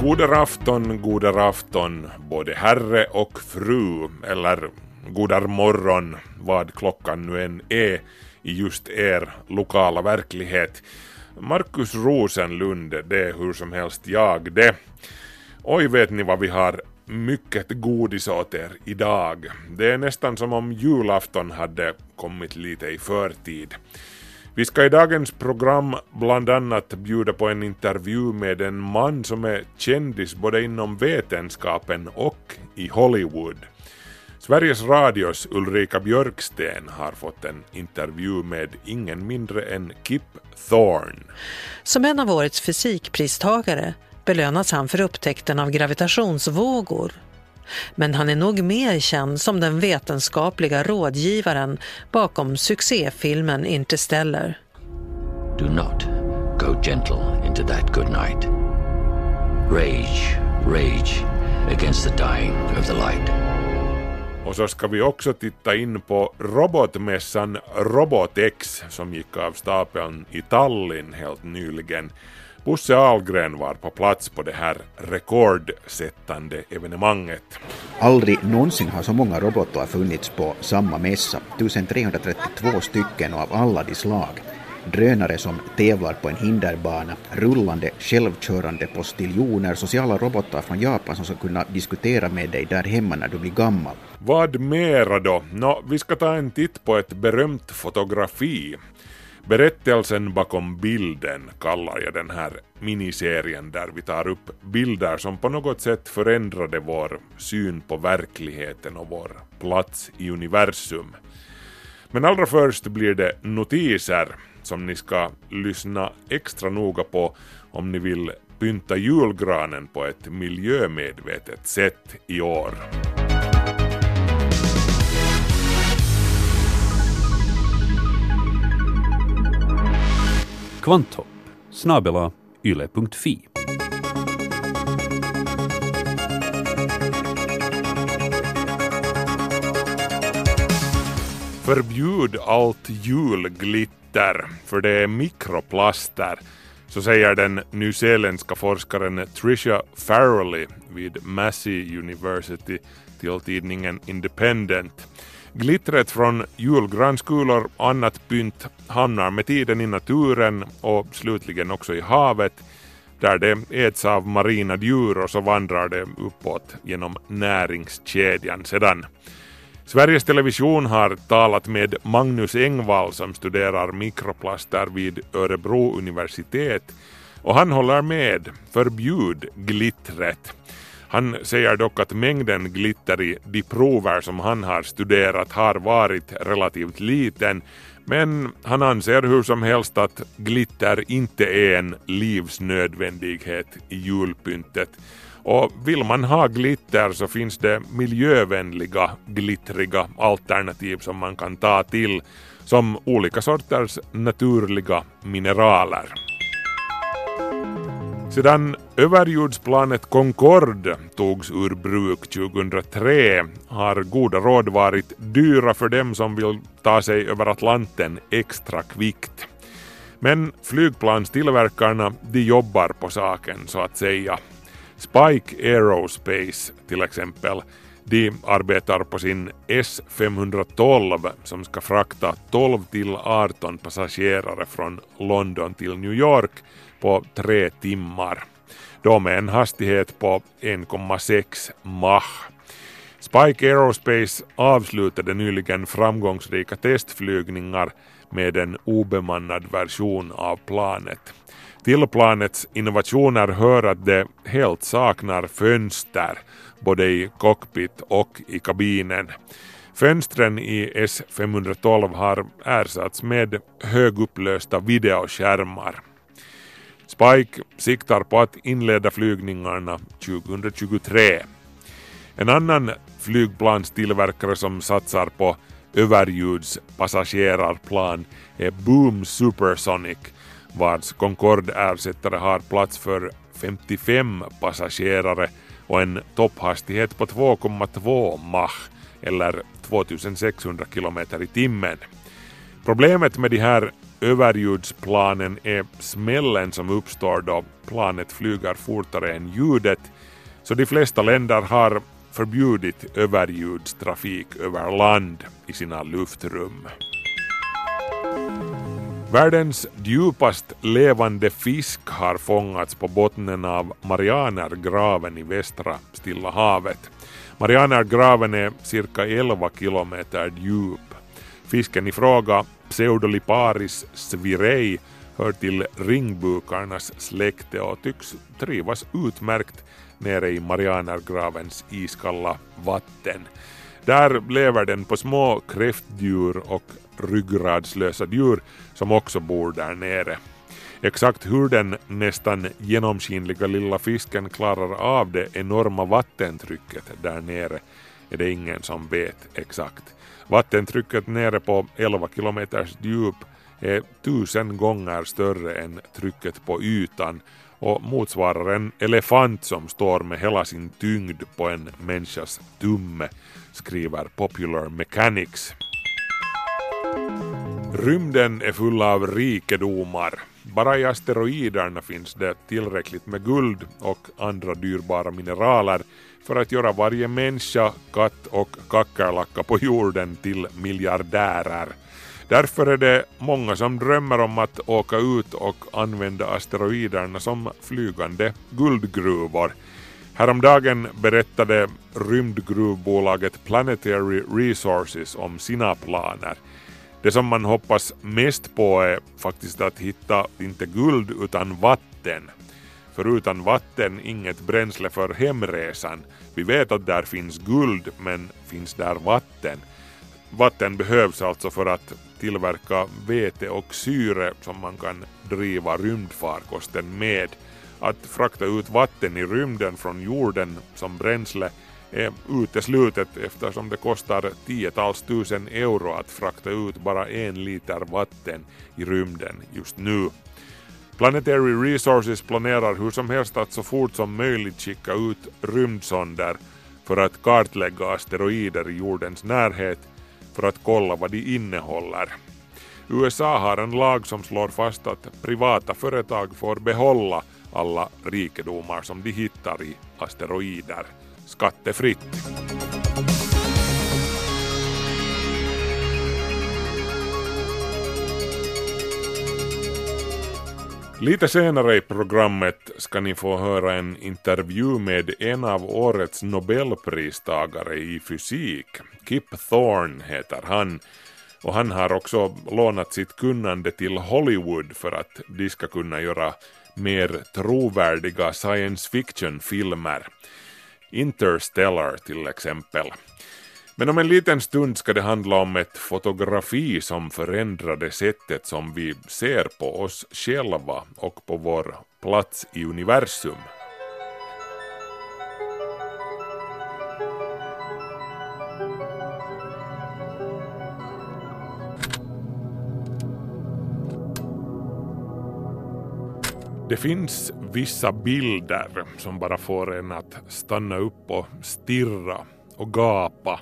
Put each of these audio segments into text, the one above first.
God afton, god afton, både herre och fru, eller godar morgon, vad klockan nu än är i just er lokala verklighet. Markus Rosenlund, det är hur som helst jag det. Oj, vet ni vad vi har mycket godis åt er idag. Det är nästan som om julafton hade kommit lite i förtid. Vi ska i dagens program bland annat bjuda på en intervju med en man som är kändis både inom vetenskapen och i Hollywood. Sveriges Radios Ulrika Björksten har fått en intervju med ingen mindre än Kip Thorne. Som en av årets fysikpristagare belönas han för upptäckten av gravitationsvågor. Men han är nog mer känd som den vetenskapliga rådgivaren bakom succéfilmen Interstellar. Do not go gentle into that good night. Rage, rage against the dying of the light. Och så ska vi också titta in på robotmässan Robotex som gick av stapeln i Tallinn helt nyligen. Bosse Ahlgren var på plats på det här rekordsättande evenemanget. Aldrig någonsin har så många robotar funnits på samma mässa. 1332 stycken och av alla de slag. Drönare som tävlar på en hinderbana, rullande självkörande postiljoner, sociala robotar från Japan som ska kunna diskutera med dig där hemma när du blir gammal. Vad mera då? Nå, vi ska ta en titt på ett berömt fotografi. Berättelsen bakom bilden kallar jag den här miniserien där vi tar upp bilder som på något sätt förändrade vår syn på verkligheten och vår plats i universum. Men allra först blir det notiser som ni ska lyssna extra noga på om ni vill pynta julgranen på ett miljömedvetet sätt i år. Kvanthopp snabela yle.fi. Förbjud allt julglitter, för det är mikroplaster, så säger den nyzeeländska forskaren Tricia Farrelly vid Massey University till tidningen Independent. Glittret från julgranskulor och annat pynt hamnar med tiden i naturen och slutligen också i havet där det äts av marina djur och så vandrar det uppåt genom näringskedjan sedan. Sveriges Television har talat med Magnus Engvall som studerar mikroplaster vid Örebro universitet och han håller med, förbjud glittret. Han säger dock att mängden glitter i de prover som han har studerat har varit relativt liten men han anser hur som helst att glitter inte är en livsnödvändighet i julpyntet. Och vill man ha glitter så finns det miljövänliga glittriga alternativ som man kan ta till som olika sorters naturliga mineraler. Sedan överljudsplanet Concorde togs ur bruk 2003 har goda råd varit dyra för dem som vill ta sig över Atlanten extra kvickt. Men flygplanstillverkarna de jobbar på saken så att säga. Spike Aerospace till exempel, de arbetar på sin S512 som ska frakta 12 till 18 passagerare från London till New York på tre timmar. Då med en hastighet på 1,6 Mach. Spike Aerospace avslutade nyligen framgångsrika testflygningar med en obemannad version av planet. Till planets innovationer hör att det helt saknar fönster, både i cockpit och i kabinen. Fönstren i S512 har ersatts med högupplösta videoskärmar. Spike siktar på att inleda flygningarna 2023. En annan flygplanstillverkare som satsar på överljudspassagerarplan är Boom Supersonic vars Concorde-ersättare har plats för 55 passagerare och en topphastighet på 2,2 Mach eller 2600 km i timmen. Problemet med de här överljudsplanen är smällen som uppstår då planet flyger fortare än ljudet, så de flesta länder har förbjudit överljudstrafik över land i sina luftrum. Världens djupast levande fisk har fångats på bottnen av Marianergraven i västra Stilla havet. Marianergraven är cirka 11 kilometer djup. Fisken i fråga, Pseudoliparis svirei, hör till ringbukarnas släkte och tycks trivas utmärkt nere i Marianergravens iskalla vatten. Där lever den på små kräftdjur och ryggradslösa djur som också bor där nere. Exakt hur den nästan genomskinliga lilla fisken klarar av det enorma vattentrycket där nere är det ingen som vet exakt. Vattentrycket nere på 11 kilometers djup är tusen gånger större än trycket på ytan och motsvarar en elefant som står med hela sin tyngd på en människas tumme, skriver Popular Mechanics. Rymden är full av rikedomar. Bara i asteroiderna finns det tillräckligt med guld och andra dyrbara mineraler för att göra varje människa, katt och kackerlacka på jorden till miljardärer. Därför är det många som drömmer om att åka ut och använda asteroiderna som flygande guldgruvor. Häromdagen berättade rymdgruvbolaget Planetary Resources om sina planer. Det som man hoppas mest på är faktiskt att hitta inte guld utan vatten. För utan vatten inget bränsle för hemresan. Vi vet att där finns guld men finns där vatten? Vatten behövs alltså för att tillverka vete och syre som man kan driva rymdfarkosten med. Att frakta ut vatten i rymden från jorden som bränsle är uteslutet eftersom det kostar tiotals tusen euro att frakta ut bara en liter vatten i rymden just nu. Planetary Resources planerar hur som helst att så fort som möjligt skicka ut rymdsonder för att kartlägga asteroider i jordens närhet för att kolla vad de innehåller. USA har en lag som slår fast att privata företag får behålla alla rikedomar som de hittar i asteroider skattefritt. Lite senare i programmet ska ni få höra en intervju med en av årets nobelpristagare i fysik. Kip Thorne heter han och han har också lånat sitt kunnande till Hollywood för att de ska kunna göra mer trovärdiga science fiction-filmer. Interstellar till exempel. Men om en liten stund ska det handla om ett fotografi som förändrade sättet som vi ser på oss själva och på vår plats i universum. Det finns vissa bilder som bara får en att stanna upp och stirra och gapa.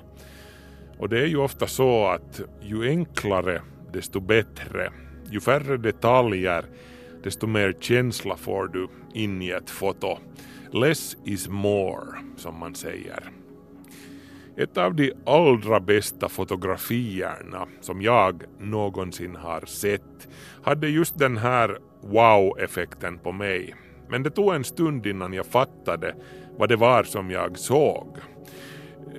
Och det är ju ofta så att ju enklare desto bättre. Ju färre detaljer desto mer känsla får du in i ett foto. Less is more, som man säger. Ett av de allra bästa fotografierna som jag någonsin har sett hade just den här wow-effekten på mig. Men det tog en stund innan jag fattade vad det var som jag såg.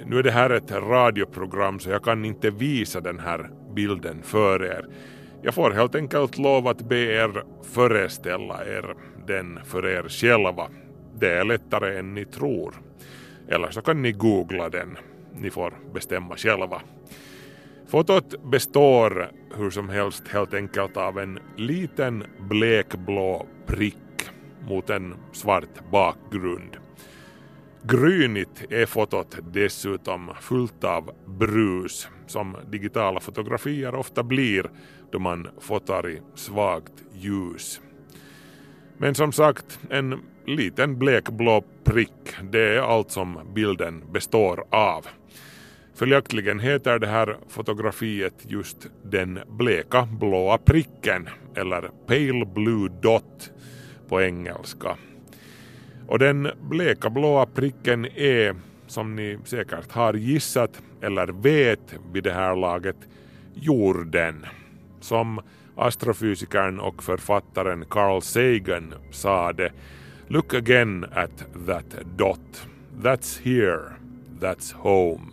Nu är det här ett radioprogram så jag kan inte visa den här bilden för er. Jag får helt enkelt lov att be er föreställa er den för er själva. Det är lättare än ni tror. Eller så kan ni googla den. Ni får bestämma själva. Fotot består hur som helst helt enkelt av en liten blekblå prick mot en svart bakgrund. Grynigt är fotot dessutom fullt av brus som digitala fotografier ofta blir då man fotar i svagt ljus. Men som sagt, en liten blekblå prick, det är allt som bilden består av. Följaktligen heter det här fotografiet just den bleka blåa pricken, eller Pale Blue Dot på engelska. Och den bleka blåa pricken är, som ni säkert har gissat eller vet vid det här laget, jorden. Som astrofysikern och författaren Carl Sagan sa det Look again at that dot. That's here. That's home.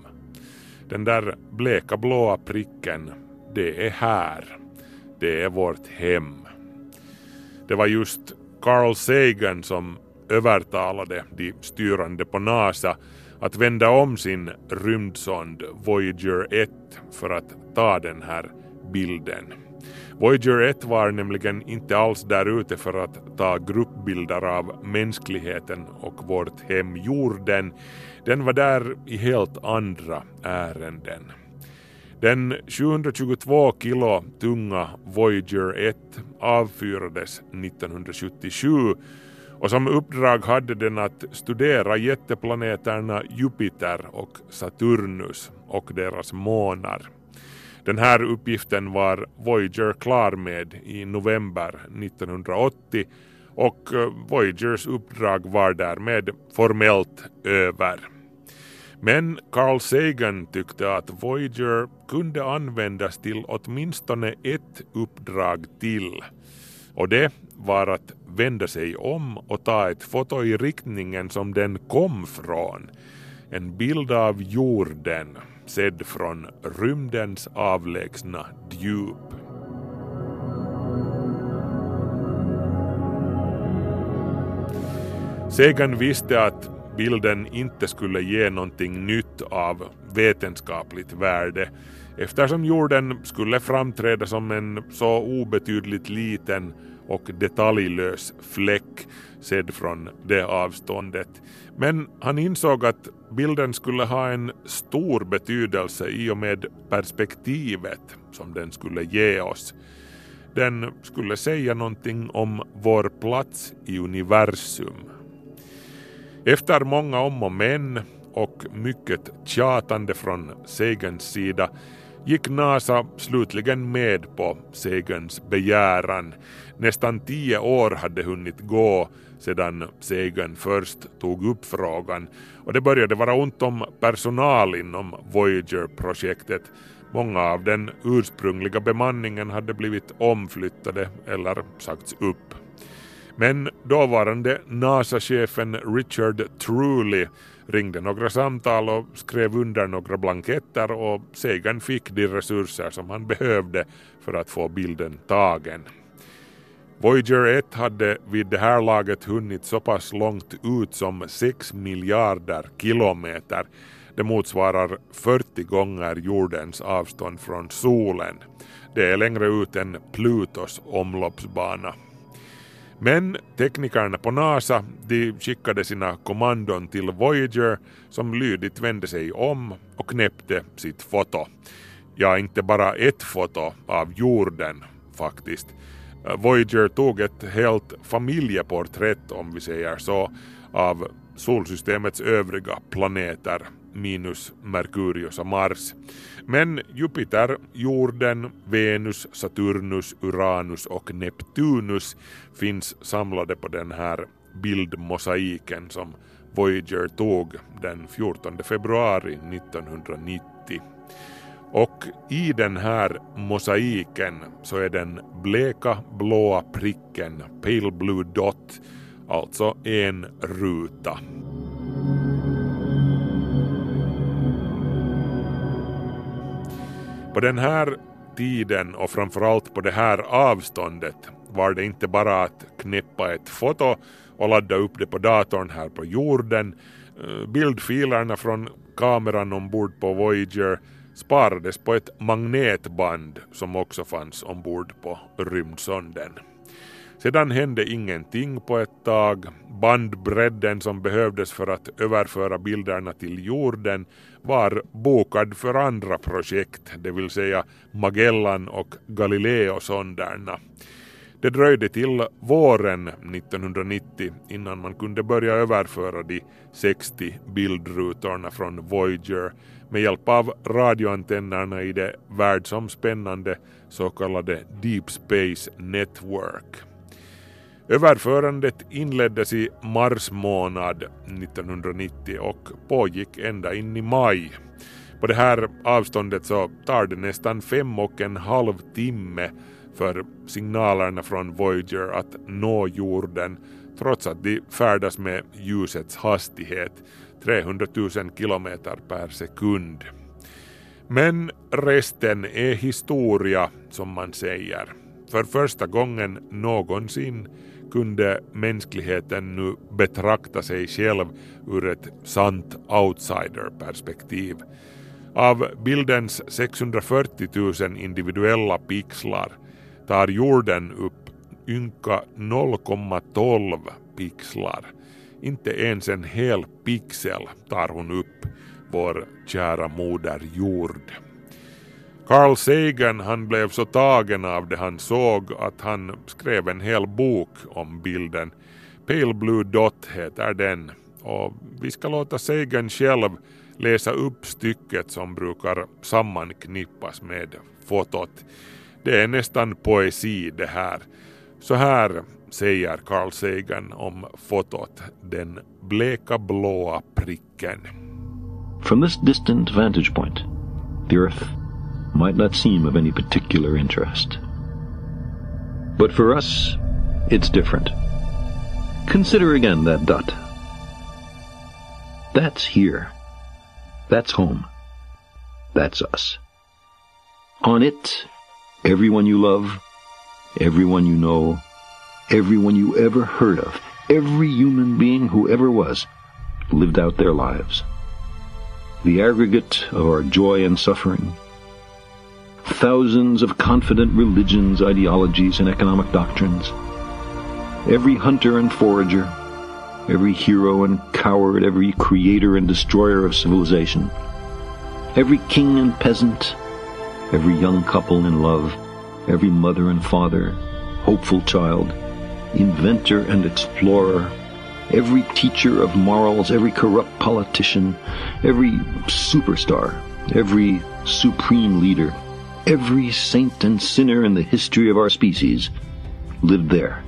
Den där bleka blåa pricken, det är här. Det är vårt hem. Det var just Carl Sagan som övertalade de styrande på NASA att vända om sin rymdsond Voyager 1 för att ta den här bilden. Voyager 1 var nämligen inte alls där ute för att ta gruppbilder av mänskligheten och vårt hem jorden. Den var där i helt andra ärenden. Den 722 kilo tunga Voyager 1 avfyrades 1977 och som uppdrag hade den att studera jätteplaneterna Jupiter och Saturnus och deras månar. Den här uppgiften var Voyager klar med i november 1980 och eh, Voyagers uppdrag var därmed formellt över. Men Carl Sagan tyckte att Voyager kunde användas till åtminstone ett uppdrag till. Och det var att vända sig om och ta ett foto i riktningen som den kom från. En bild av jorden sedd från rymdens avlägsna djup. Sagan visste att bilden inte skulle ge någonting nytt av vetenskapligt värde eftersom jorden skulle framträda som en så obetydligt liten och detaljlös fläck sedd från det avståndet. Men han insåg att bilden skulle ha en stor betydelse i och med perspektivet som den skulle ge oss. Den skulle säga någonting om vår plats i universum. Efter många om och men och mycket tjatande från Segens sida gick NASA slutligen med på Sagans begäran. Nästan tio år hade hunnit gå sedan Sagan först tog upp frågan och det började vara ont om personal inom Voyager-projektet. Många av den ursprungliga bemanningen hade blivit omflyttade eller sagts upp. Men dåvarande NASA-chefen Richard Truly ringde några samtal och skrev under några blanketter och Sagan fick de resurser som han behövde för att få bilden tagen. Voyager 1 hade vid det här laget hunnit så pass långt ut som 6 miljarder kilometer. Det motsvarar 40 gånger jordens avstånd från solen. Det är längre ut än Plutos omloppsbana. Men teknikerna på NASA de skickade sina kommandon till Voyager som lydigt vände sig om och knäppte sitt foto. Ja, inte bara ett foto av jorden faktiskt. Voyager tog ett helt familjeporträtt om vi säger så av solsystemets övriga planeter minus Merkurius och Mars. Men Jupiter, jorden, Venus, Saturnus, Uranus och Neptunus finns samlade på den här bildmosaiken som Voyager tog den 14 februari 1990. Och i den här mosaiken så är den bleka blåa pricken, Pale Blue Dot, alltså en ruta. På den här tiden och framförallt på det här avståndet var det inte bara att knäppa ett foto och ladda upp det på datorn här på jorden. Eh, bildfilerna från kameran ombord på Voyager sparades på ett magnetband som också fanns ombord på rymdsonden. Sedan hände ingenting på ett tag. Bandbredden som behövdes för att överföra bilderna till jorden var bokad för andra projekt, det vill säga Magellan och Galileo-sonderna. Det dröjde till våren 1990 innan man kunde börja överföra de 60 bildrutorna från Voyager med hjälp av radioantennerna i det världsomspännande så kallade Deep Space Network. Överförandet inleddes i mars månad 1990 och pågick ända in i maj. På det här avståndet så tar det nästan fem och en halv timme för signalerna från Voyager att nå jorden trots att de färdas med ljusets hastighet 300 000 kilometer per sekund. Men resten är historia som man säger. För första gången någonsin kunde mänskligheten nu betrakta sig själv ur ett sant outsiderperspektiv. Av bildens 640 000 individuella pixlar tar jorden upp ynka 0,12 pixlar. Inte ens en hel pixel tar hon upp, vår kära moder jord. Carl Sagan han blev så tagen av det han såg att han skrev en hel bok om bilden. Pale Blue Dot heter den och vi ska låta Sagan själv läsa upp stycket som brukar sammanknippas med fotot. Det är nästan poesi det här. Så här säger Carl Sagan om fotot, den bleka blåa pricken. From this distant vantage point, the Earth might not seem of any particular interest. But for us, it's different. Consider again that dot. That's here. That's home. That's us. On it, everyone you love, everyone you know, everyone you ever heard of, every human being who ever was, lived out their lives. The aggregate of our joy and suffering, thousands of confident religions, ideologies, and economic doctrines. Every hunter and forager, every hero and coward, every creator and destroyer of civilization, every king and peasant, every young couple in love, every mother and father, hopeful child, inventor and explorer, every teacher of morals, every corrupt politician, every superstar, every supreme leader, every saint and sinner in the history of our species lived there,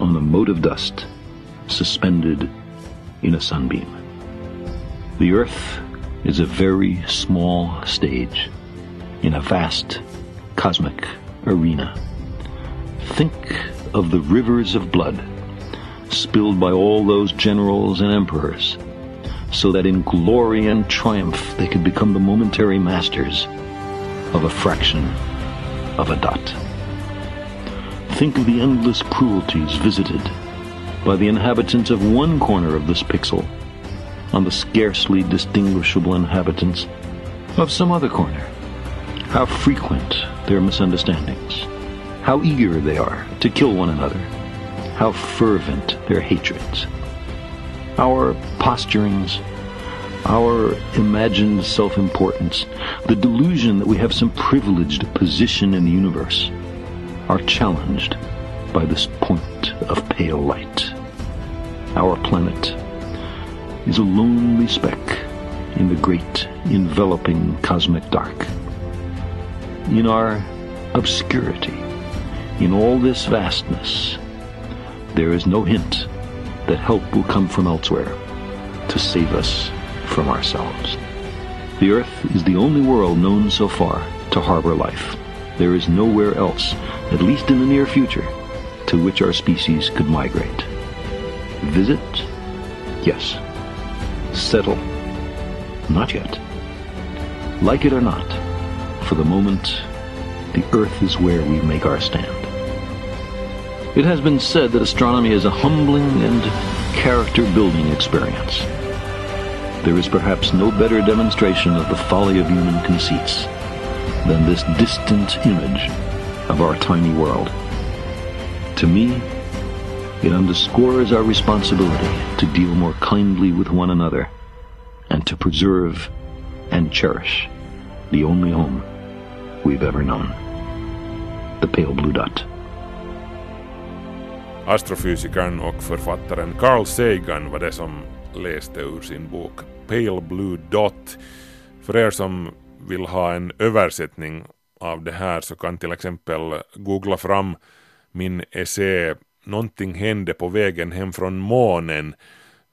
on a mote of dust, suspended in a sunbeam. The earth is a very small stage in a vast cosmic arena. Think of the rivers of blood spilled by all those generals and emperors, so that in glory and triumph they could become the momentary masters of a fraction of a dot. Think of the endless cruelties visited by the inhabitants of one corner of this pixel on the scarcely distinguishable inhabitants of some other corner. How frequent their misunderstandings, how eager they are to kill one another, how fervent their hatreds. Our posturings, our imagined self-importance, the delusion that we have some privileged position in the universe, are challenged by this point of pale light. Our planet is a lonely speck in the great enveloping cosmic dark. In our obscurity, in all this vastness, there is no hint that help will come from elsewhere to save us from ourselves. The Earth is the only world known so far to harbor life. There is nowhere else, at least in the near future, to which our species could migrate. Visit? Yes. Settle? Not yet. Like it or not, for the moment, the Earth is where we make our stand. It has been said that astronomy is a humbling and character-building experience. There is perhaps no better demonstration of the folly of human conceits than this distant image of our tiny world. To me, it underscores our responsibility to deal more kindly with one another and to preserve and cherish the only home we've ever known the pale blue dot. Astrofysikern och författaren Carl Sagan var det som läste ur sin bok Pale Blue Dot. För er som vill ha en översättning av det här så kan till exempel googla fram min essä Någonting hände på vägen hem från månen.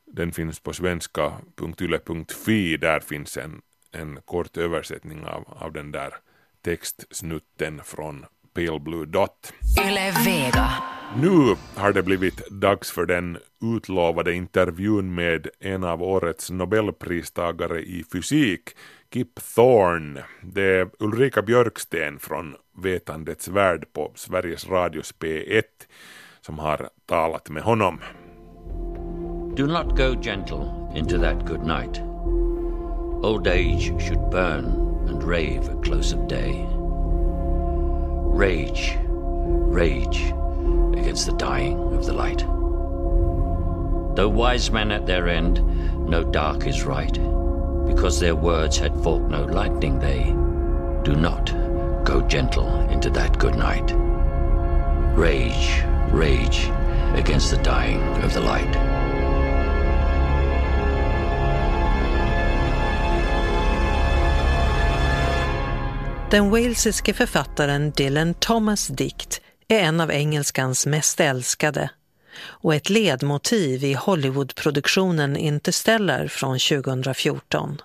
Den finns på svenska.yle.fi. Där finns en, en kort översättning av, av den där textsnutten från Pale Blue Dot. Yle Vega. Nu har det blivit dags för den utlovade intervjun med en av årets nobelpristagare i fysik, Kip Thorne. Det är Ulrika Björksten från Vetandets värld på Sveriges Radios P1 som har talat med honom. Do not go gentle into that good night. Old age should burn and rave at close of day. Rage, rage against the dying of the light. Though wise men at their end, no dark is right, because their words had forked no lightning, they do not go gentle into that good night. Rage, rage against the dying of the light. Den walesiske författaren Dylan Thomas dikt är en av engelskans mest älskade och ett ledmotiv i Hollywoodproduktionen Interstellar från 2014.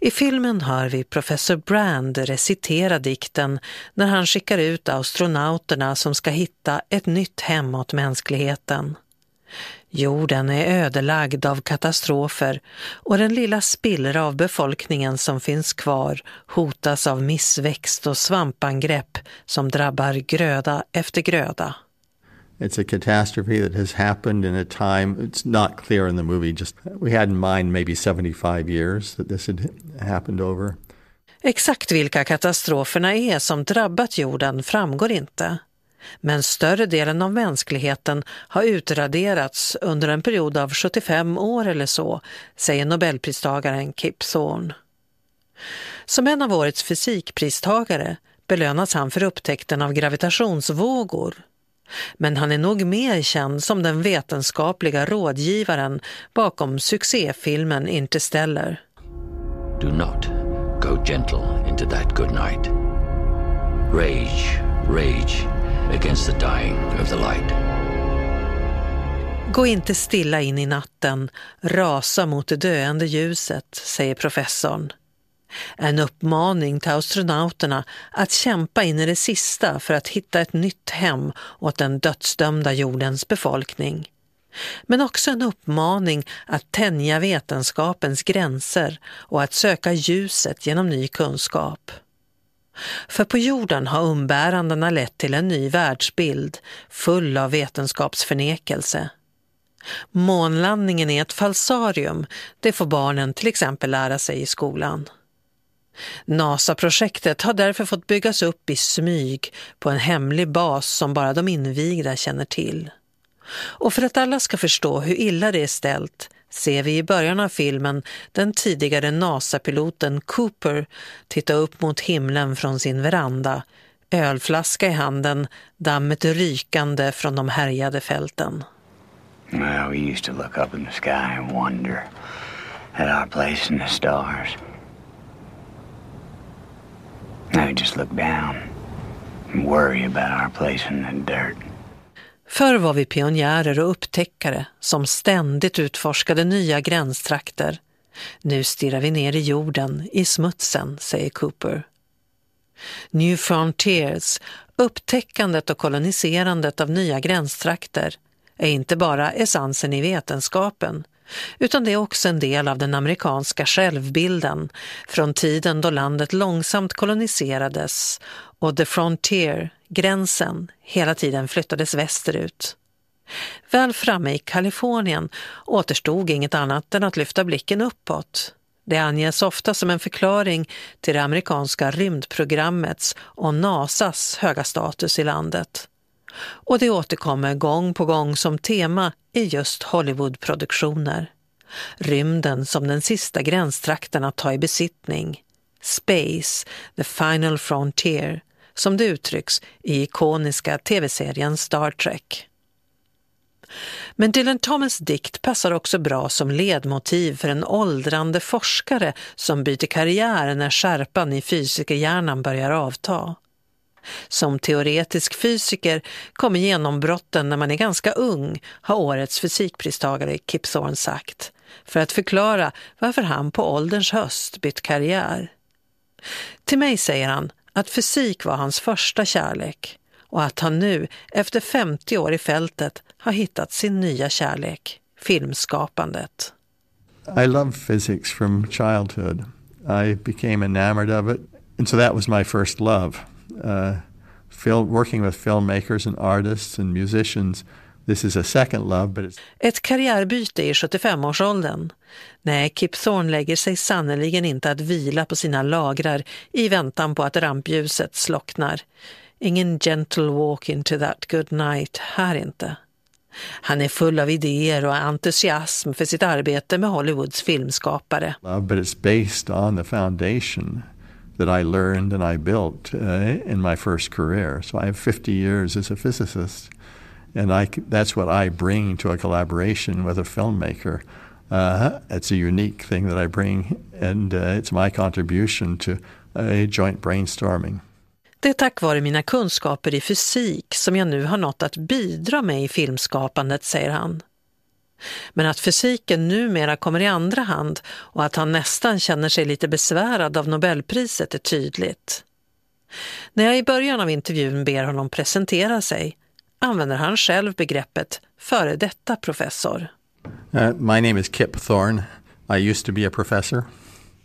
I filmen hör vi professor Brand recitera dikten när han skickar ut astronauterna som ska hitta ett nytt hem åt mänskligheten. Jorden är ödelagd av katastrofer och den lilla spillra av befolkningen som finns kvar hotas av missväxt och svampangrepp som drabbar gröda efter gröda. It's a catastrophe that has happened in a time, it's not clear in the movie, just we had in mind maybe 75 years that this had happened over. Exakt vilka katastroferna är som drabbat jorden framgår inte. Men större delen av mänskligheten har utraderats under en period av 75 år eller så, säger nobelpristagaren Kip Thorne. Som en av årets fysikpristagare belönas han för upptäckten av gravitationsvågor. Men han är nog mer känd som den vetenskapliga rådgivaren bakom succéfilmen Interstellar. Do not go gentle into that good night. Rage, rage against the dying of the light. Gå inte stilla in i natten, rasa mot det döende ljuset, säger professorn. En uppmaning till astronauterna att kämpa in i det sista för att hitta ett nytt hem åt den dödsdömda jordens befolkning. Men också en uppmaning att tänja vetenskapens gränser och att söka ljuset genom ny kunskap. För på jorden har umbärandena lett till en ny världsbild full av vetenskapsförnekelse. Månlandningen är ett falsarium, det får barnen till exempel lära sig i skolan. NASA-projektet har därför fått byggas upp i smyg på en hemlig bas som bara de invigda känner till. Och för att alla ska förstå hur illa det är ställt ser vi i början av filmen den tidigare NASA-piloten Cooper titta upp mot himlen från sin veranda, ölflaska i handen, dammet rykande från de härjade fälten. Well, we used to look up in the sky and wonder at our place in the stars. Now we just look down and worry about our place in the dirt. Förr var vi pionjärer och upptäckare som ständigt utforskade nya gränstrakter. Nu stirrar vi ner i jorden, i smutsen, säger Cooper. New Frontiers, upptäckandet och koloniserandet av nya gränstrakter, är inte bara essensen i vetenskapen, utan det är också en del av den amerikanska självbilden från tiden då landet långsamt koloniserades och the frontier, gränsen, hela tiden flyttades västerut. Väl framme i Kalifornien återstod inget annat än att lyfta blicken uppåt. Det anges ofta som en förklaring till det amerikanska rymdprogrammets och NASAs höga status i landet. Och det återkommer gång på gång som tema i just Hollywoodproduktioner. Rymden som den sista gränstrakten att ta i besittning. Space, the final frontier, som det uttrycks i ikoniska tv-serien Star Trek. Men Dylan Thomas dikt passar också bra som ledmotiv för en åldrande forskare som byter karriär när skärpan i fysikerhjärnan börjar avta. Som teoretisk fysiker kommer genombrotten när man är ganska ung, har årets fysikpristagare Kip Thorne sagt, för att förklara varför han på ålderns höst bytt karriär. Till mig säger han att fysik var hans första kärlek och att han nu, efter 50 år i fältet, har hittat sin nya kärlek, filmskapandet. I love physics from childhood. I became enamored of it, and so that was my first love. Uh, film, working with filmmakers and artists and musicians, this is a second love, but it's... Ett karriärbyte i 75-årsåldern. Nej, Kip Thorne lägger sig sannoliken inte att vila på sina lagrar i väntan på att rampljuset slocknar. Ingen gentle walk into that good night här inte. Han är full av idéer och entusiasm för sitt arbete med Hollywoods filmskapare. But it's based on the foundation that I learned and I built uh, in my first career. So I have 50 years as a physicist, and I, that's what I bring to a collaboration with a filmmaker. Uh, it's a unique thing that I bring, and uh, it's my contribution to a joint brainstorming. Det är tack vare mina kunskaper i fysik som jag nu har nått att bidra med i filmskapandet, säger han. Men att fysiken numera kommer i andra hand och att han nästan känner sig lite besvärad av Nobelpriset är tydligt. När jag i början av intervjun ber honom presentera sig använder han själv begreppet före detta professor. Uh, my name is Kip Thorne. I used to be a professor.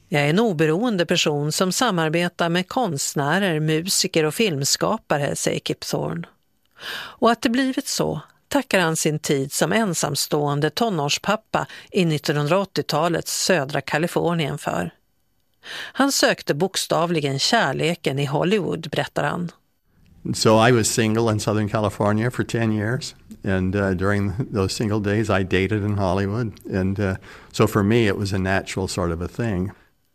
Jag är en oberoende person som samarbetar med konstnärer, musiker och filmskapare, säger Kip Thorne. Och att det blivit så tackar han sin tid som ensamstående tonårspappa i 1980-talets södra Kalifornien för. Han sökte bokstavligen kärleken i Hollywood, berättar han. So I was single in Southern California for 10 years. And uh, during those single days, I dated in Hollywood. And uh, so for me, it was a natural sort of a thing.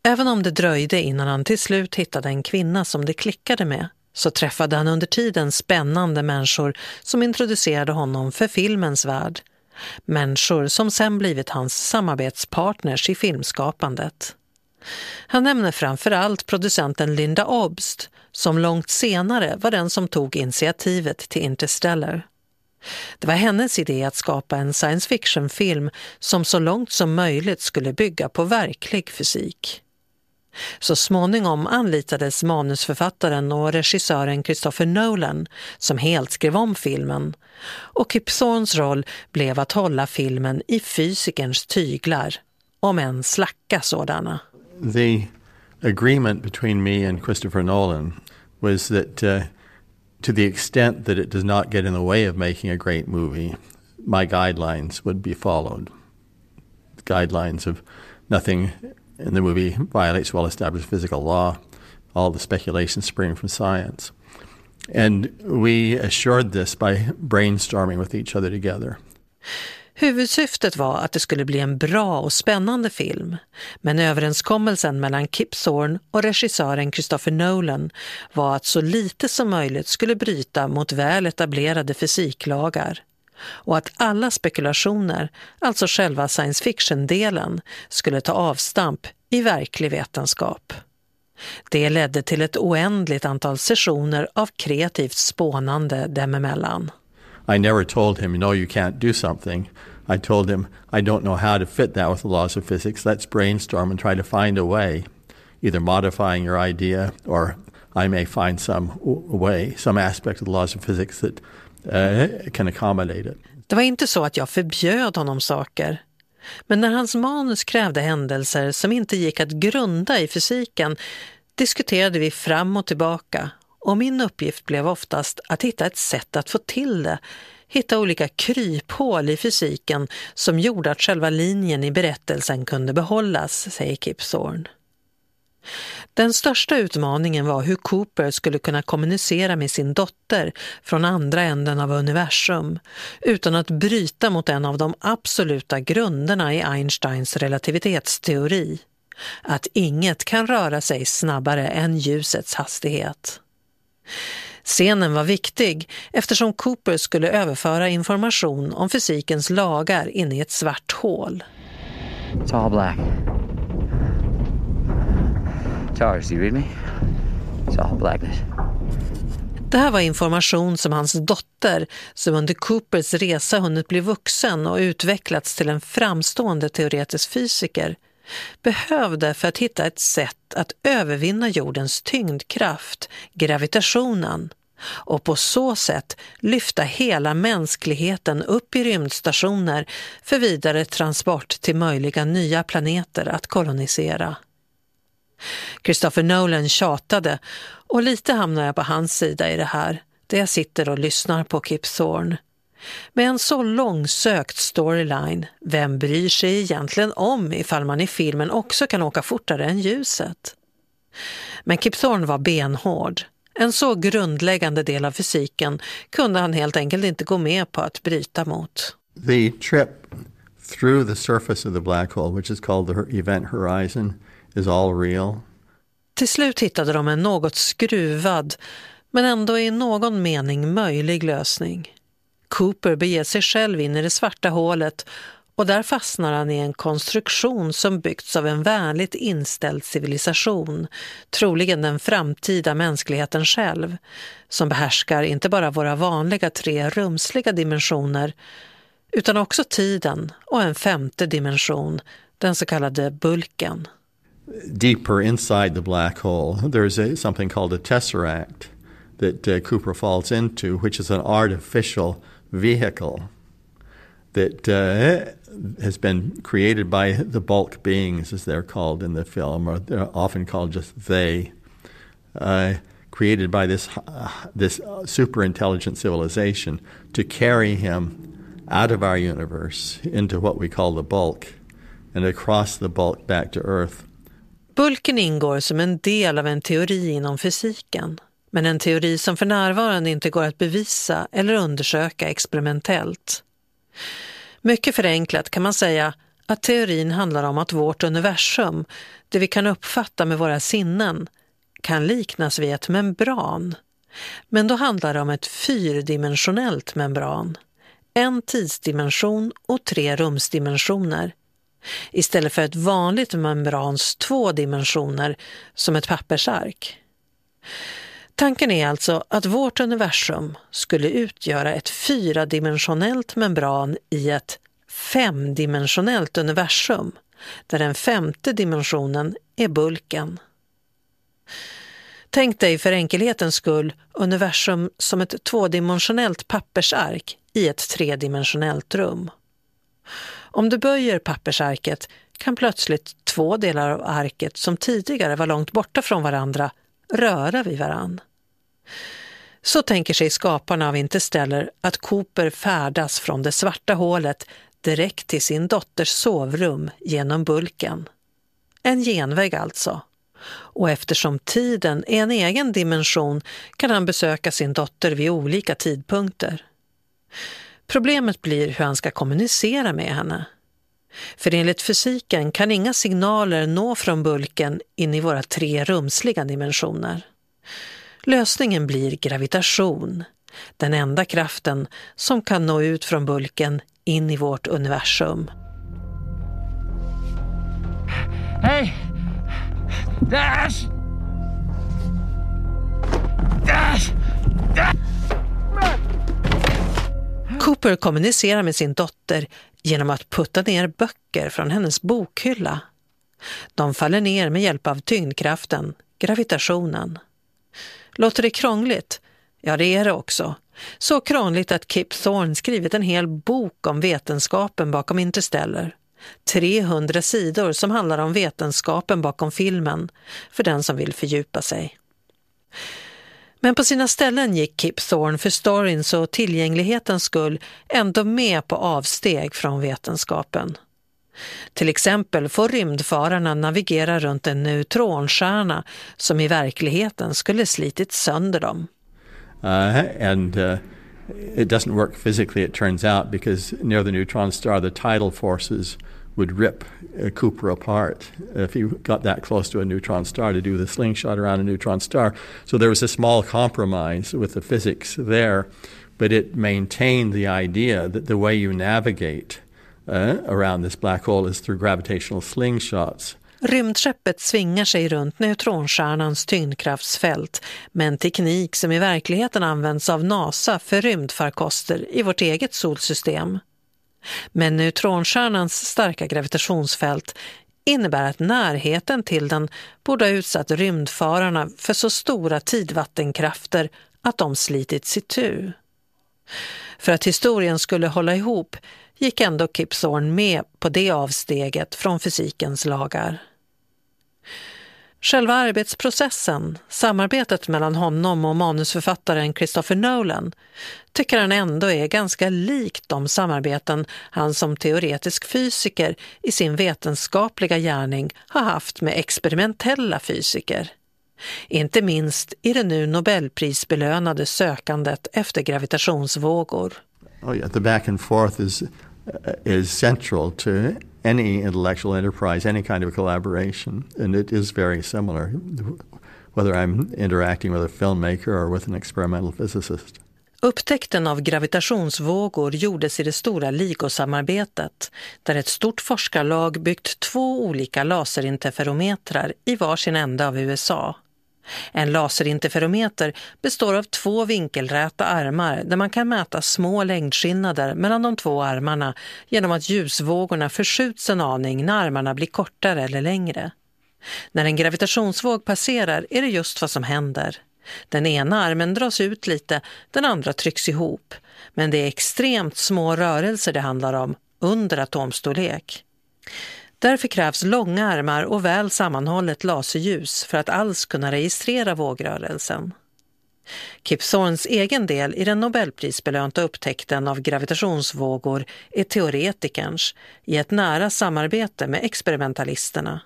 Även om det dröjde innan han till slut hittade en kvinna som det klickade med så träffade han under tiden spännande människor som introducerade honom för filmens värld. Människor som sen blivit hans samarbetspartners i filmskapandet. Han nämner framför allt producenten Linda Obst som långt senare var den som tog initiativet till Interstellar. Det var hennes idé att skapa en science fiction-film som så långt som möjligt skulle bygga på verklig fysik. Så småningom anlitades manusförfattaren och regissören Christopher Nolan som helt skrev om filmen och Kip Thorns roll blev att hålla filmen i fysikerns tyglar, om än slacka sådana. The agreement between me and Christopher Nolan was that uh, to the extent that it does not get in the way of making a great movie, my guidelines would be followed. Guidelines of nothing in the movie violates well established physical law, all the speculation spring from science. And we assured this by brainstorming with each other together. Huvudsyftet var att det skulle bli en bra och spännande film, men överenskommelsen mellan Kip Thorne och regissören Christopher Nolan var att så lite som möjligt skulle bryta mot väl etablerade fysiklagar och att alla spekulationer, alltså själva science fiction-delen, skulle ta avstamp i verklig vetenskap. Det ledde till ett oändligt antal sessioner av kreativt spånande dem emellan. I never told him, no, you can't do something. I told him, I don't know how to fit that with the laws of physics. Let's brainstorm and try to find a way, either modifying your idea or I may find some way, some aspect of the laws of physics that can accommodate it. Det var inte så att jag förbjöd honom saker. Men när hans manus krävde händelser som inte gick att grunda i fysiken diskuterade vi fram och tillbaka och min uppgift blev oftast att hitta ett sätt att få till det, hitta olika kryphål i fysiken som gjorde att själva linjen i berättelsen kunde behållas, säger Kip Thorne. Den största utmaningen var hur Cooper skulle kunna kommunicera med sin dotter från andra änden av universum utan att bryta mot en av de absoluta grunderna i Einsteins relativitetsteori. Att inget kan röra sig snabbare än ljusets hastighet. Scenen var viktig eftersom Cooper skulle överföra information om fysikens lagar in i ett svart hål. It's all black guitars, you read me? It's all blackness. Det här var information som hans dotter, som under Coopers resa hunnit bli vuxen och utvecklats till en framstående teoretisk fysiker, behövde för att hitta ett sätt att övervinna jordens tyngdkraft, gravitationen, och på så sätt lyfta hela mänskligheten upp i rymdstationer för vidare transport till möjliga nya planeter att kolonisera. Christopher Nolan tjatade och lite hamnar jag på hans sida i det här, där jag sitter och lyssnar på Kip Thorne. Med en så långsökt storyline, vem bryr sig egentligen om ifall man i filmen också kan åka fortare än ljuset? Men Kip Thorne var benhård. En så grundläggande del av fysiken kunde han helt enkelt inte gå med på att bryta mot. The trip through the surface of the black hole, which is called the event horizon, is all real. Till slut hittade de en något skruvad, men ändå i någon mening möjlig lösning. Cooper beger sig själv in i det svarta hålet och där fastnar han i en konstruktion som byggts av en vänligt inställd civilisation, troligen den framtida mänskligheten själv, som behärskar inte bara våra vanliga tre rumsliga dimensioner utan också tiden och en femte dimension, den så kallade bulken. Deeper inside the black hole, there's a, something called a tesseract that uh, Cooper falls into, which is an artificial vehicle that uh, has been created by the bulk beings, as they're called in the film, or they're often called just they, uh, created by this uh, this super intelligent civilization to carry him out of our universe into what we call the bulk, and across the bulk back to Earth. Bulken ingår som en del av en teori inom fysiken, men en teori som för närvarande inte går att bevisa eller undersöka experimentellt. Mycket förenklat kan man säga att teorin handlar om att vårt universum, det vi kan uppfatta med våra sinnen, kan liknas vid ett membran. Men då handlar det om ett fyrdimensionellt membran. En tidsdimension och tre rumsdimensioner. Istället för ett vanligt membrans två dimensioner som ett pappersark. Tanken är alltså att vårt universum skulle utgöra ett fyradimensionellt membran i ett femdimensionellt universum, där den femte dimensionen är bulken. Tänk dig för enkelhetens skull universum som ett tvådimensionellt pappersark i ett tredimensionellt rum. Om du böjer pappersarket kan plötsligt två delar av arket som tidigare var långt borta från varandra röra vid varann. Så tänker sig skaparna av Interstellar att Cooper färdas från det svarta hålet direkt till sin dotters sovrum genom bulken. En genväg alltså. Och eftersom tiden är en egen dimension kan han besöka sin dotter vid olika tidpunkter. Problemet blir hur han ska kommunicera med henne. För enligt fysiken kan inga signaler nå från bulken in i våra tre rumsliga dimensioner. Lösningen blir gravitation, den enda kraften som kan nå ut från bulken in i vårt universum. Hej! Dash! Dash! Dash! Cooper kommunicerar med sin dotter genom att putta ner böcker från hennes bokhylla. De faller ner med hjälp av tyngdkraften, gravitationen. Låter det krångligt? Ja, det är det också. Så krångligt att Kip Thorne skrivit en hel bok om vetenskapen bakom Interstellar. 300 sidor som handlar om vetenskapen bakom filmen, för den som vill fördjupa sig. Men på sina ställen gick Kip Thorne för storyns och tillgänglighetens skull ändå med på avsteg från vetenskapen. Till exempel får rymdfararna navigera runt en neutronstjärna som i verkligheten skulle slitit sönder dem. Uh, and uh, it doesn't work physically, it turns out, because near the neutron star, the tidal forces would rip uh, Cooper apart if he got that close to a neutron star to do the slingshot around a neutron star. So there was a small compromise with the physics there, but it maintained the idea that the way you navigate uh, around this black hole is through gravitational slingshots. Rymdskeppet svingar sig runt neutronstjärnans tyngdkraftsfält med en teknik som i verkligheten används av NASA för rymdfarkoster i vårt eget solsystem. Men neutronstjärnans starka gravitationsfält innebär att närheten till den borde ha utsatt rymdfararna för så stora tidvattenkrafter att de slitits itu. För att historien skulle hålla ihop gick ändå Kip Thorne med på det avsteget från fysikens lagar. Själva arbetsprocessen, samarbetet mellan honom och manusförfattaren Christopher Nolan, tycker han ändå är ganska likt de samarbeten han som teoretisk fysiker i sin vetenskapliga gärning har haft med experimentella fysiker. Inte minst i det nu Nobelprisbelönade sökandet efter gravitationsvågor. Oh yeah, the back and forth is uh, is central to any intellectual enterprise, any kind of collaboration, and it is very similar, whether I'm interacting with a filmmaker or with an experimental physicist. Upptäckten av gravitationsvågor gjordes i det stora LIGO-samarbetet där ett stort forskarlag byggt två olika laserinterferometrar i varsin ände av USA. En laserinterferometer består av två vinkelräta armar där man kan mäta små längdskillnader mellan de två armarna genom att ljusvågorna förskjuts en aning när armarna blir kortare eller längre. När en gravitationsvåg passerar är det just vad som händer. Den ena armen dras ut lite, den andra trycks ihop. Men det är extremt små rörelser det handlar om, under atomstorlek. Därför krävs långa armar och väl sammanhållet laserljus för att alls kunna registrera vågrörelsen. Kip Thornes egen del i den nobelprisbelönta upptäckten av gravitationsvågor är teoretikerns i ett nära samarbete med experimentalisterna.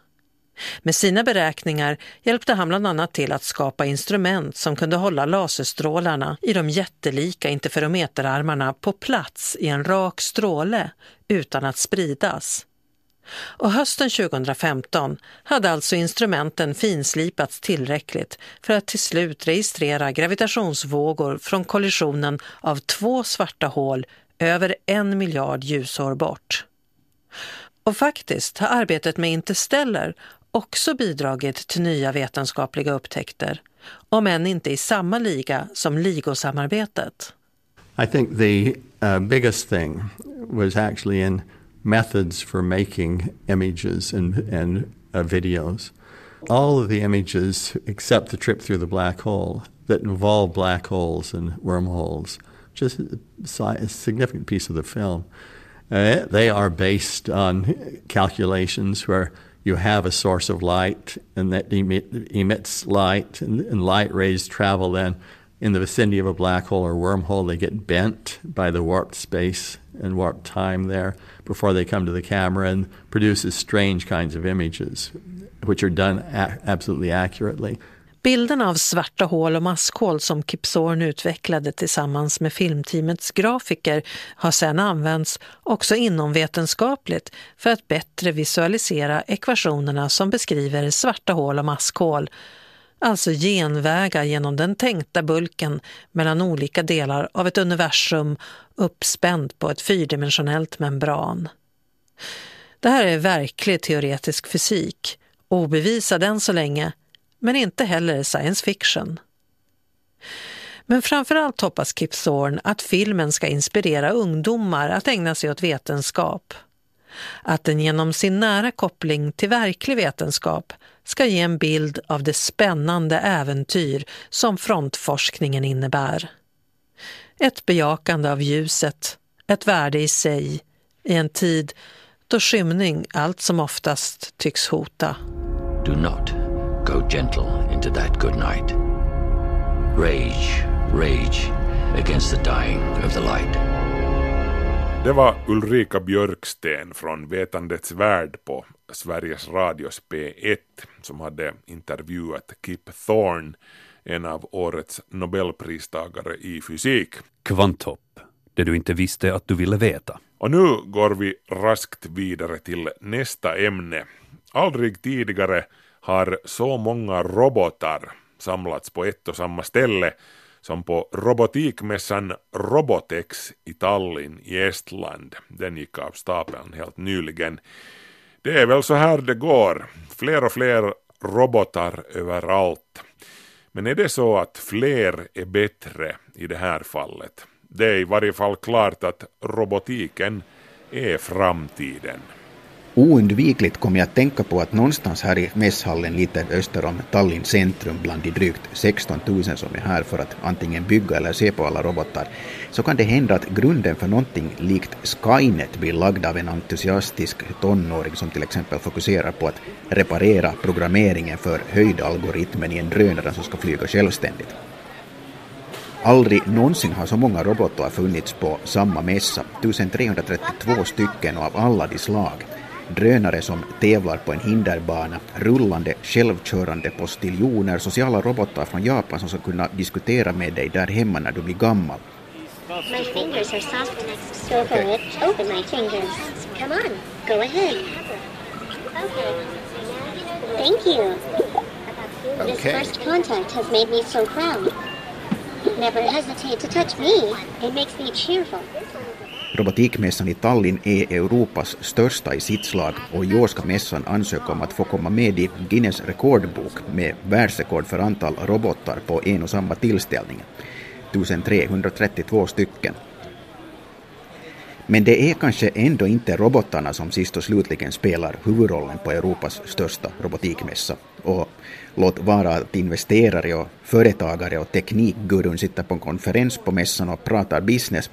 Med sina beräkningar hjälpte han bland annat till att skapa instrument som kunde hålla laserstrålarna i de jättelika interferometerarmarna på plats i en rak stråle utan att spridas. Och hösten 2015 hade alltså instrumenten finslipats tillräckligt för att till slut registrera gravitationsvågor från kollisionen av två svarta hål över en miljard ljusår bort. Och faktiskt har arbetet med Interstellar också bidragit till nya vetenskapliga upptäckter, om än inte i samma liga som LIGO-samarbetet. I think the uh, biggest thing was actually in methods for making images and, and uh, videos. All of the images, except the trip through the black hole, that involve black holes and wormholes, just a significant piece of the film. Uh, they are based on calculations where you have a source of light and that emit, emits light, and, and light rays travel then in the vicinity of a black hole or wormhole. They get bent by the warped space and warp time there before they come to the camera and produces strange kinds of images, which are done a- absolutely accurately. Bilderna av svarta hål och maskhål som Kip utvecklade tillsammans med filmteamets grafiker har sedan använts också inomvetenskapligt för att bättre visualisera ekvationerna som beskriver svarta hål och maskhål, alltså genvägar genom den tänkta bulken mellan olika delar av ett universum uppspänt på ett fyrdimensionellt membran. Det här är verklig teoretisk fysik, obevisad än så länge, men inte heller science fiction. Men framförallt hoppas Kip Thorne att filmen ska inspirera ungdomar att ägna sig åt vetenskap. Att den genom sin nära koppling till verklig vetenskap ska ge en bild av det spännande äventyr som frontforskningen innebär. Ett bejakande av ljuset, ett värde i sig, i en tid då skymning allt som oftast tycks hota. Do not go gentle into that good night. Rage, rage against the dying of the light. Det var Ulrika Björksten från Vetandets värld på Sveriges Radios P1 som hade intervjuat Kip Thorne, en av årets nobelpristagare i fysik. Kvanthopp, det du inte visste att du ville veta. Och nu går vi raskt vidare till nästa ämne. Aldrig tidigare har så många robotar samlats på ett och samma ställe som på robotikmässan Robotex i Tallinn i Estland. Den gick av stapeln helt nyligen. Det är väl så här det går. Fler och fler robotar överallt. Men är det så att fler är bättre i det här fallet? Det är i varje fall klart att robotiken är framtiden. Oundvikligt kommer jag att tänka på att någonstans här i mässhallen lite öster om Tallinn centrum bland de drygt 16 000 som är här för att antingen bygga eller se på alla robotar, så kan det hända att grunden för någonting likt Skynet blir lagd av en entusiastisk tonåring som till exempel fokuserar på att reparera programmeringen för höjdalgoritmen i en drönare som ska flyga självständigt. Aldrig någonsin har så många robotar funnits på samma mässa, 1332 stycken och av alla de slag drönare som tävlar på en hinderbana, rullande självkörande postiljoner, sociala robotar från Japan som ska kunna diskutera med dig där hemma när du blir gammal. My fingers are soft. For it. Open my fingers. Come on. Go ahead. Okay. Thank you. This Okay. first contact has made me so proud. Never hesitate to touch me. It makes me cheerful. Robotikmässan i Tallinn är Europas största i sitt slag och i år ska mässan ansöka om att få komma med i Guinness rekordbok med världsrekord för antal robotar på en och samma tillställning. 1332 stycken. Men det är kanske ändå inte robotarna som sist och slutligen spelar huvudrollen på Europas största robotikmässa. Och låt vara att investerare och företagare och teknikgurun sitter på en konferens på mässan och pratar business,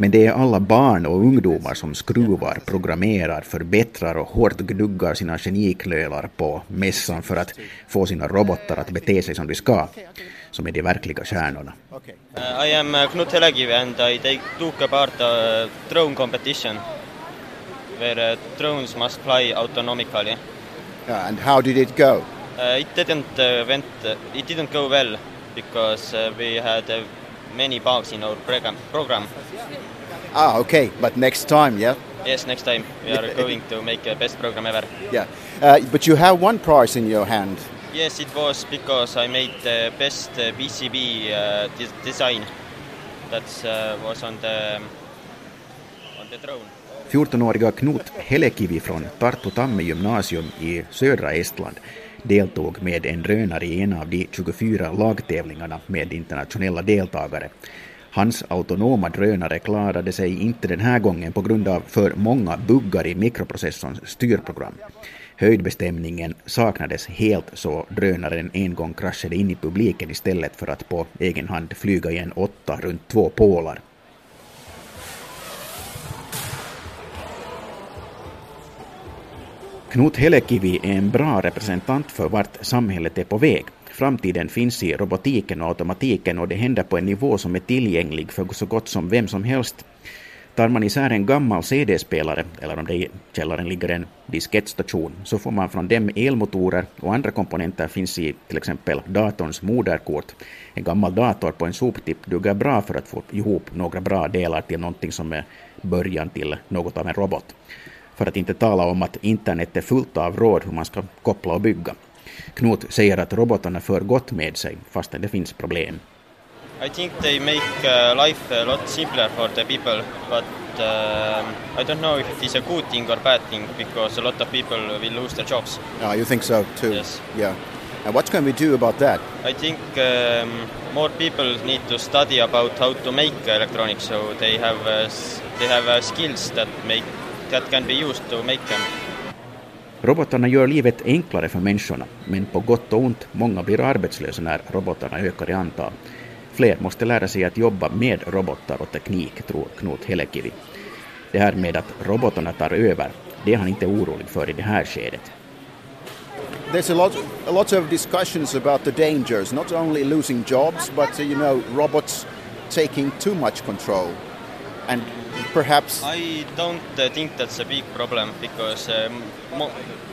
men det är alla barn och ungdomar som skruvar, programmerar, förbättrar och hårt gnuggar sina geniklölar på mässan för att få sina robotar att bete sig som de ska, som är de verkliga stjärnorna. Uh, I am uh, Knut Helekivi and I take, took a part uh, drone competition where uh, drones must fly autonomically. Yeah, and how did it go? Uh, it didn't uh, went uh, it didn't go well because uh, we had uh, many bugs in our program. program. Ah, okay, but next time, yeah? Yes, next time we are going to make a best program ever. Yeah. Uh, but you have one prize in your hand. Yes, it was because I made the best uh, PCB uh, des- design that uh, was on the on the drone. 14-åriga Knut Helekivi från Tartu Tamme gymnasium i södra Estland deltog med en drönare i en av de 24 lagtävlingarna med internationella deltagare. Hans autonoma drönare klarade sig inte den här gången på grund av för många buggar i mikroprocessorns styrprogram. Höjdbestämningen saknades helt så drönaren en gång kraschade in i publiken istället för att på egen hand flyga i en åtta runt två pålar. Knut Helekivi är en bra representant för vart samhället är på väg. Framtiden finns i robotiken och automatiken och det händer på en nivå som är tillgänglig för så gott som vem som helst. Tar man isär en gammal CD-spelare, eller om det i källaren ligger en diskettstation, så får man från dem elmotorer och andra komponenter finns i till exempel datorns moderkort. En gammal dator på en soptipp duger bra för att få ihop några bra delar till någonting som är början till något av en robot. För att inte tala om att internet är fullt av råd hur man ska koppla och bygga. Knut säger att robotarna för gott med sig, fastän det finns problem. I think they make uh, life a lot simpler for the people, but um I don't know if it is a good thing or bad thing because a lot of people will lose their jobs. Ah, you think so too? Yes. Yeah. And what can we do about that? I think um, more people need to study about how to make electronics, so they have uh, s- they have uh, skills that make that can be used to make them. Robotarna gör livet enklare för människorna, men på gott och ont, många blir arbetslösa när robotarna ökar i antal. Fler måste lära sig att jobba med robotar och teknik, tror Knut Helekivi. Det här med att robotarna tar över, det är han inte orolig för i det här skedet. There's a lot, a lot of discussions about the dangers, not only losing jobs, but uh, you know, robots taking too much control. And perhaps? I don't think that's a big problem because um,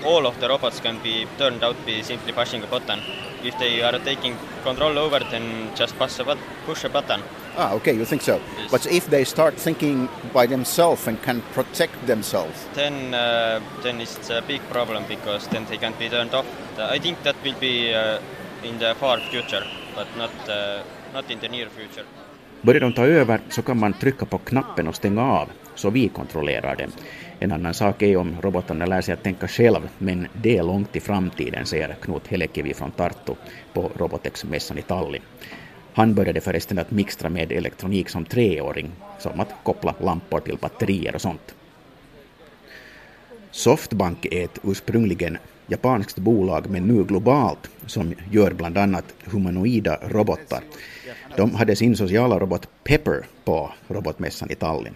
all of the robots can be turned out by simply pushing a button. If they are taking control over, then just push a, push a button. Ah, okay, you think so. But if they start thinking by themselves and can protect themselves, Then, uh, then it's a big problem because then they can't be turned off. I think that will be uh, in the far future, but not uh, not in the near future. Börjar de ta över så kan man trycka på knappen och stänga av, så vi kontrollerar dem. En annan sak är om robotarna lär sig att tänka själv, men det är långt i framtiden, säger Knut Helekivi från Tartu på Robotex-mässan i Tallinn. Han började förresten att mixtra med elektronik som treåring, som att koppla lampor till batterier och sånt. Softbank är ett ursprungligen japanskt bolag men nu globalt som gör bland annat humanoida robotar. De hade sin sociala robot Pepper på robotmässan i Tallinn.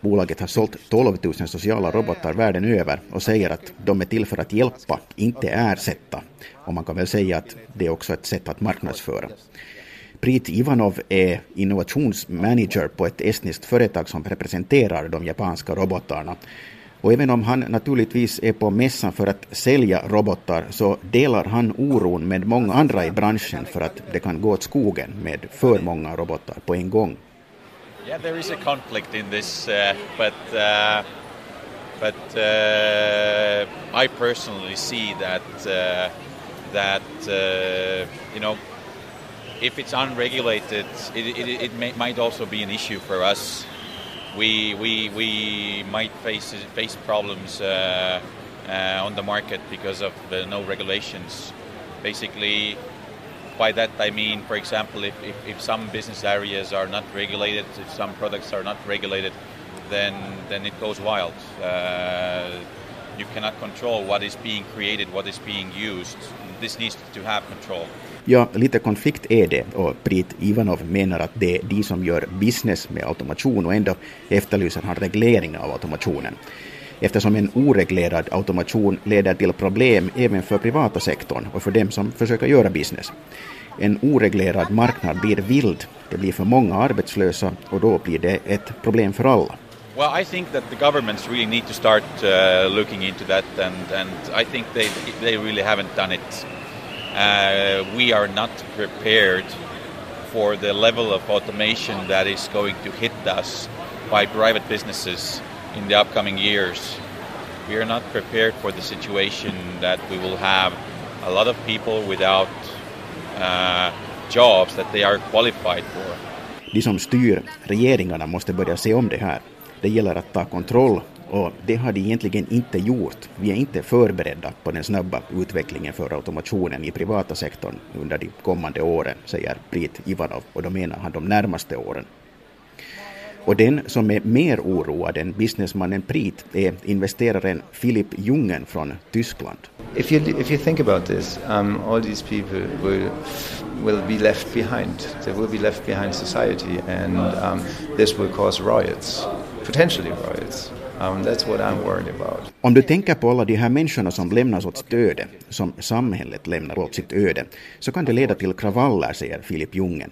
Bolaget har sålt 12 000 sociala robotar världen över och säger att de är till för att hjälpa, inte ersätta. Och man kan väl säga att det är också ett sätt att marknadsföra. Prit Ivanov är innovationsmanager på ett estniskt företag som representerar de japanska robotarna. Och även om han naturligtvis är på mässan för att sälja robotar så delar han oron med många andra i branschen för att det kan gå åt skogen med för många robotar på en gång. Yeah, there is a conflict in this, uh, but uh, but uh, I personally see that uh, that uh, you know if it's unregulated, it, it, it may, might also be an issue for us. We we we might face face problems uh, uh, on the market because of no regulations. Basically, by that I mean, for example, if, if, if some business areas are not regulated, if some products are not regulated, then then it goes wild. Uh, you cannot control what is being created, what is being used. This needs to have control. Ja, lite konflikt är det och Prit Ivanov menar att det är de som gör business med automation och ändå efterlyser han reglering av automationen. Eftersom en oreglerad automation leder till problem även för privata sektorn och för dem som försöker göra business. En oreglerad marknad blir vild, det blir för många arbetslösa och då blir det ett problem för alla. Well, I think that the governments really need to start uh, looking into that, and, and I think they, they really haven't done it. Uh, we are not prepared for the level of automation that is going to hit us by private businesses in the upcoming years. We are not prepared for the situation that we will have a lot of people without uh, jobs that they are qualified for. De som styr regeringarna måste börja se om det här. Det gäller att ta kontroll och det har de egentligen inte gjort. Vi är inte förberedda på den snabba utvecklingen för automationen i privata sektorn under de kommande åren, säger Brit Ivanov och då menar han de närmaste åren. Och den som är mer oroad än businessmannen Prit är investeraren Philip Jungen från Tyskland. If you if you think about this, um, all these people will will be left behind. They will be left behind society, and um, this will cause riots, potentially riots. Um, that's what I'm worried about. Om du tänker på alla de här människorna som lämnas åt sitt öde, som samhället lämnar åt sitt öde, så kan det leda till kravaller, säger Philip Jungen.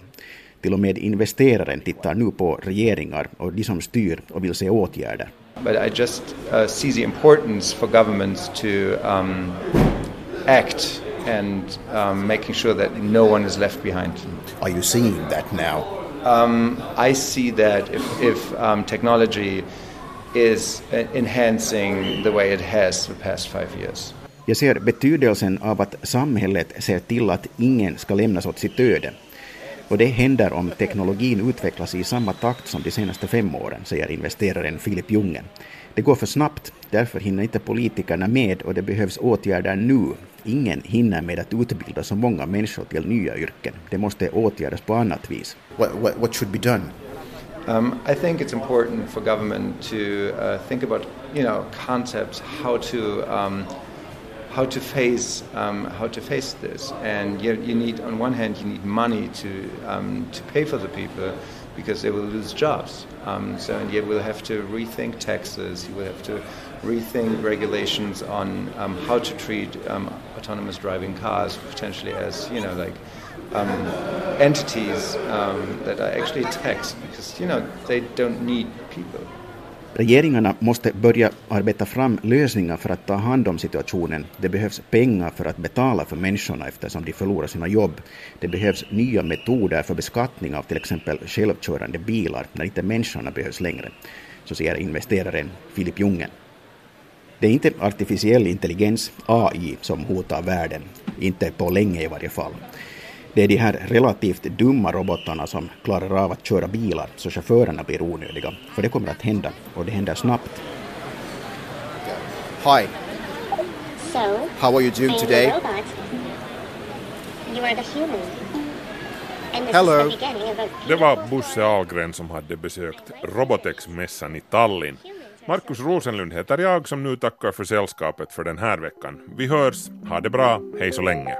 Till och med investeraren tittar nu på regeringar och de som styr och vill se åtgärder. But I just uh, see the importance for governments to um, act and um, making sure that no one is left behind. Are you seeing that now? Um, I see that if, if um, technology is uh, enhancing the way it has the past five years. Jag ser betydelsen av att samhället ser till att ingen ska lämnas åt sitt öde. Och det händer om teknologin utvecklas i samma takt som de senaste fem åren, säger investeraren Filip Jungen. Det går för snabbt, därför hinner inte politikerna med och det behövs åtgärder nu. Ingen hinner med att utbilda så många människor till nya yrken. Det måste åtgärdas på annat vis. What, what, what should be done? Um, I think it's important for government to uh, think about, you know, concepts how to um, how to face um, how to face this. And you, you need, on one hand, you need money to um, to pay for the people because they will lose jobs. Um, so and you will have to rethink taxes. You will have to rethink regulations on um, how to treat autonomous driving cars potentially as you know like um, entities um, that are actually taxed because you know they don't need people. Regeringarna måste börja arbeta fram lösningar för att ta hand om situationen. Det behövs pengar för att betala för människorna eftersom de förlorar sina jobb. Det behövs nya metoder för beskattning av till exempel självkörande bilar när inte människorna behövs längre, så säger investeraren Filip Jungen. Det är inte artificiell intelligens, AI, som hotar världen, inte på länge i varje fall. Det är de här relativt dumma robotarna som klarar av att köra bilar så chaufförerna blir onödiga. För det kommer att hända, och det händer snabbt. Hi, So, how are you doing I'm today? robot. You are the human. Hello. Det var Bosse Ahlgren som hade besökt Robotex-mässan i Tallinn. Markus Rosenlund heter jag som nu tackar för sällskapet för den här veckan. Vi hörs, ha det bra, hej så länge.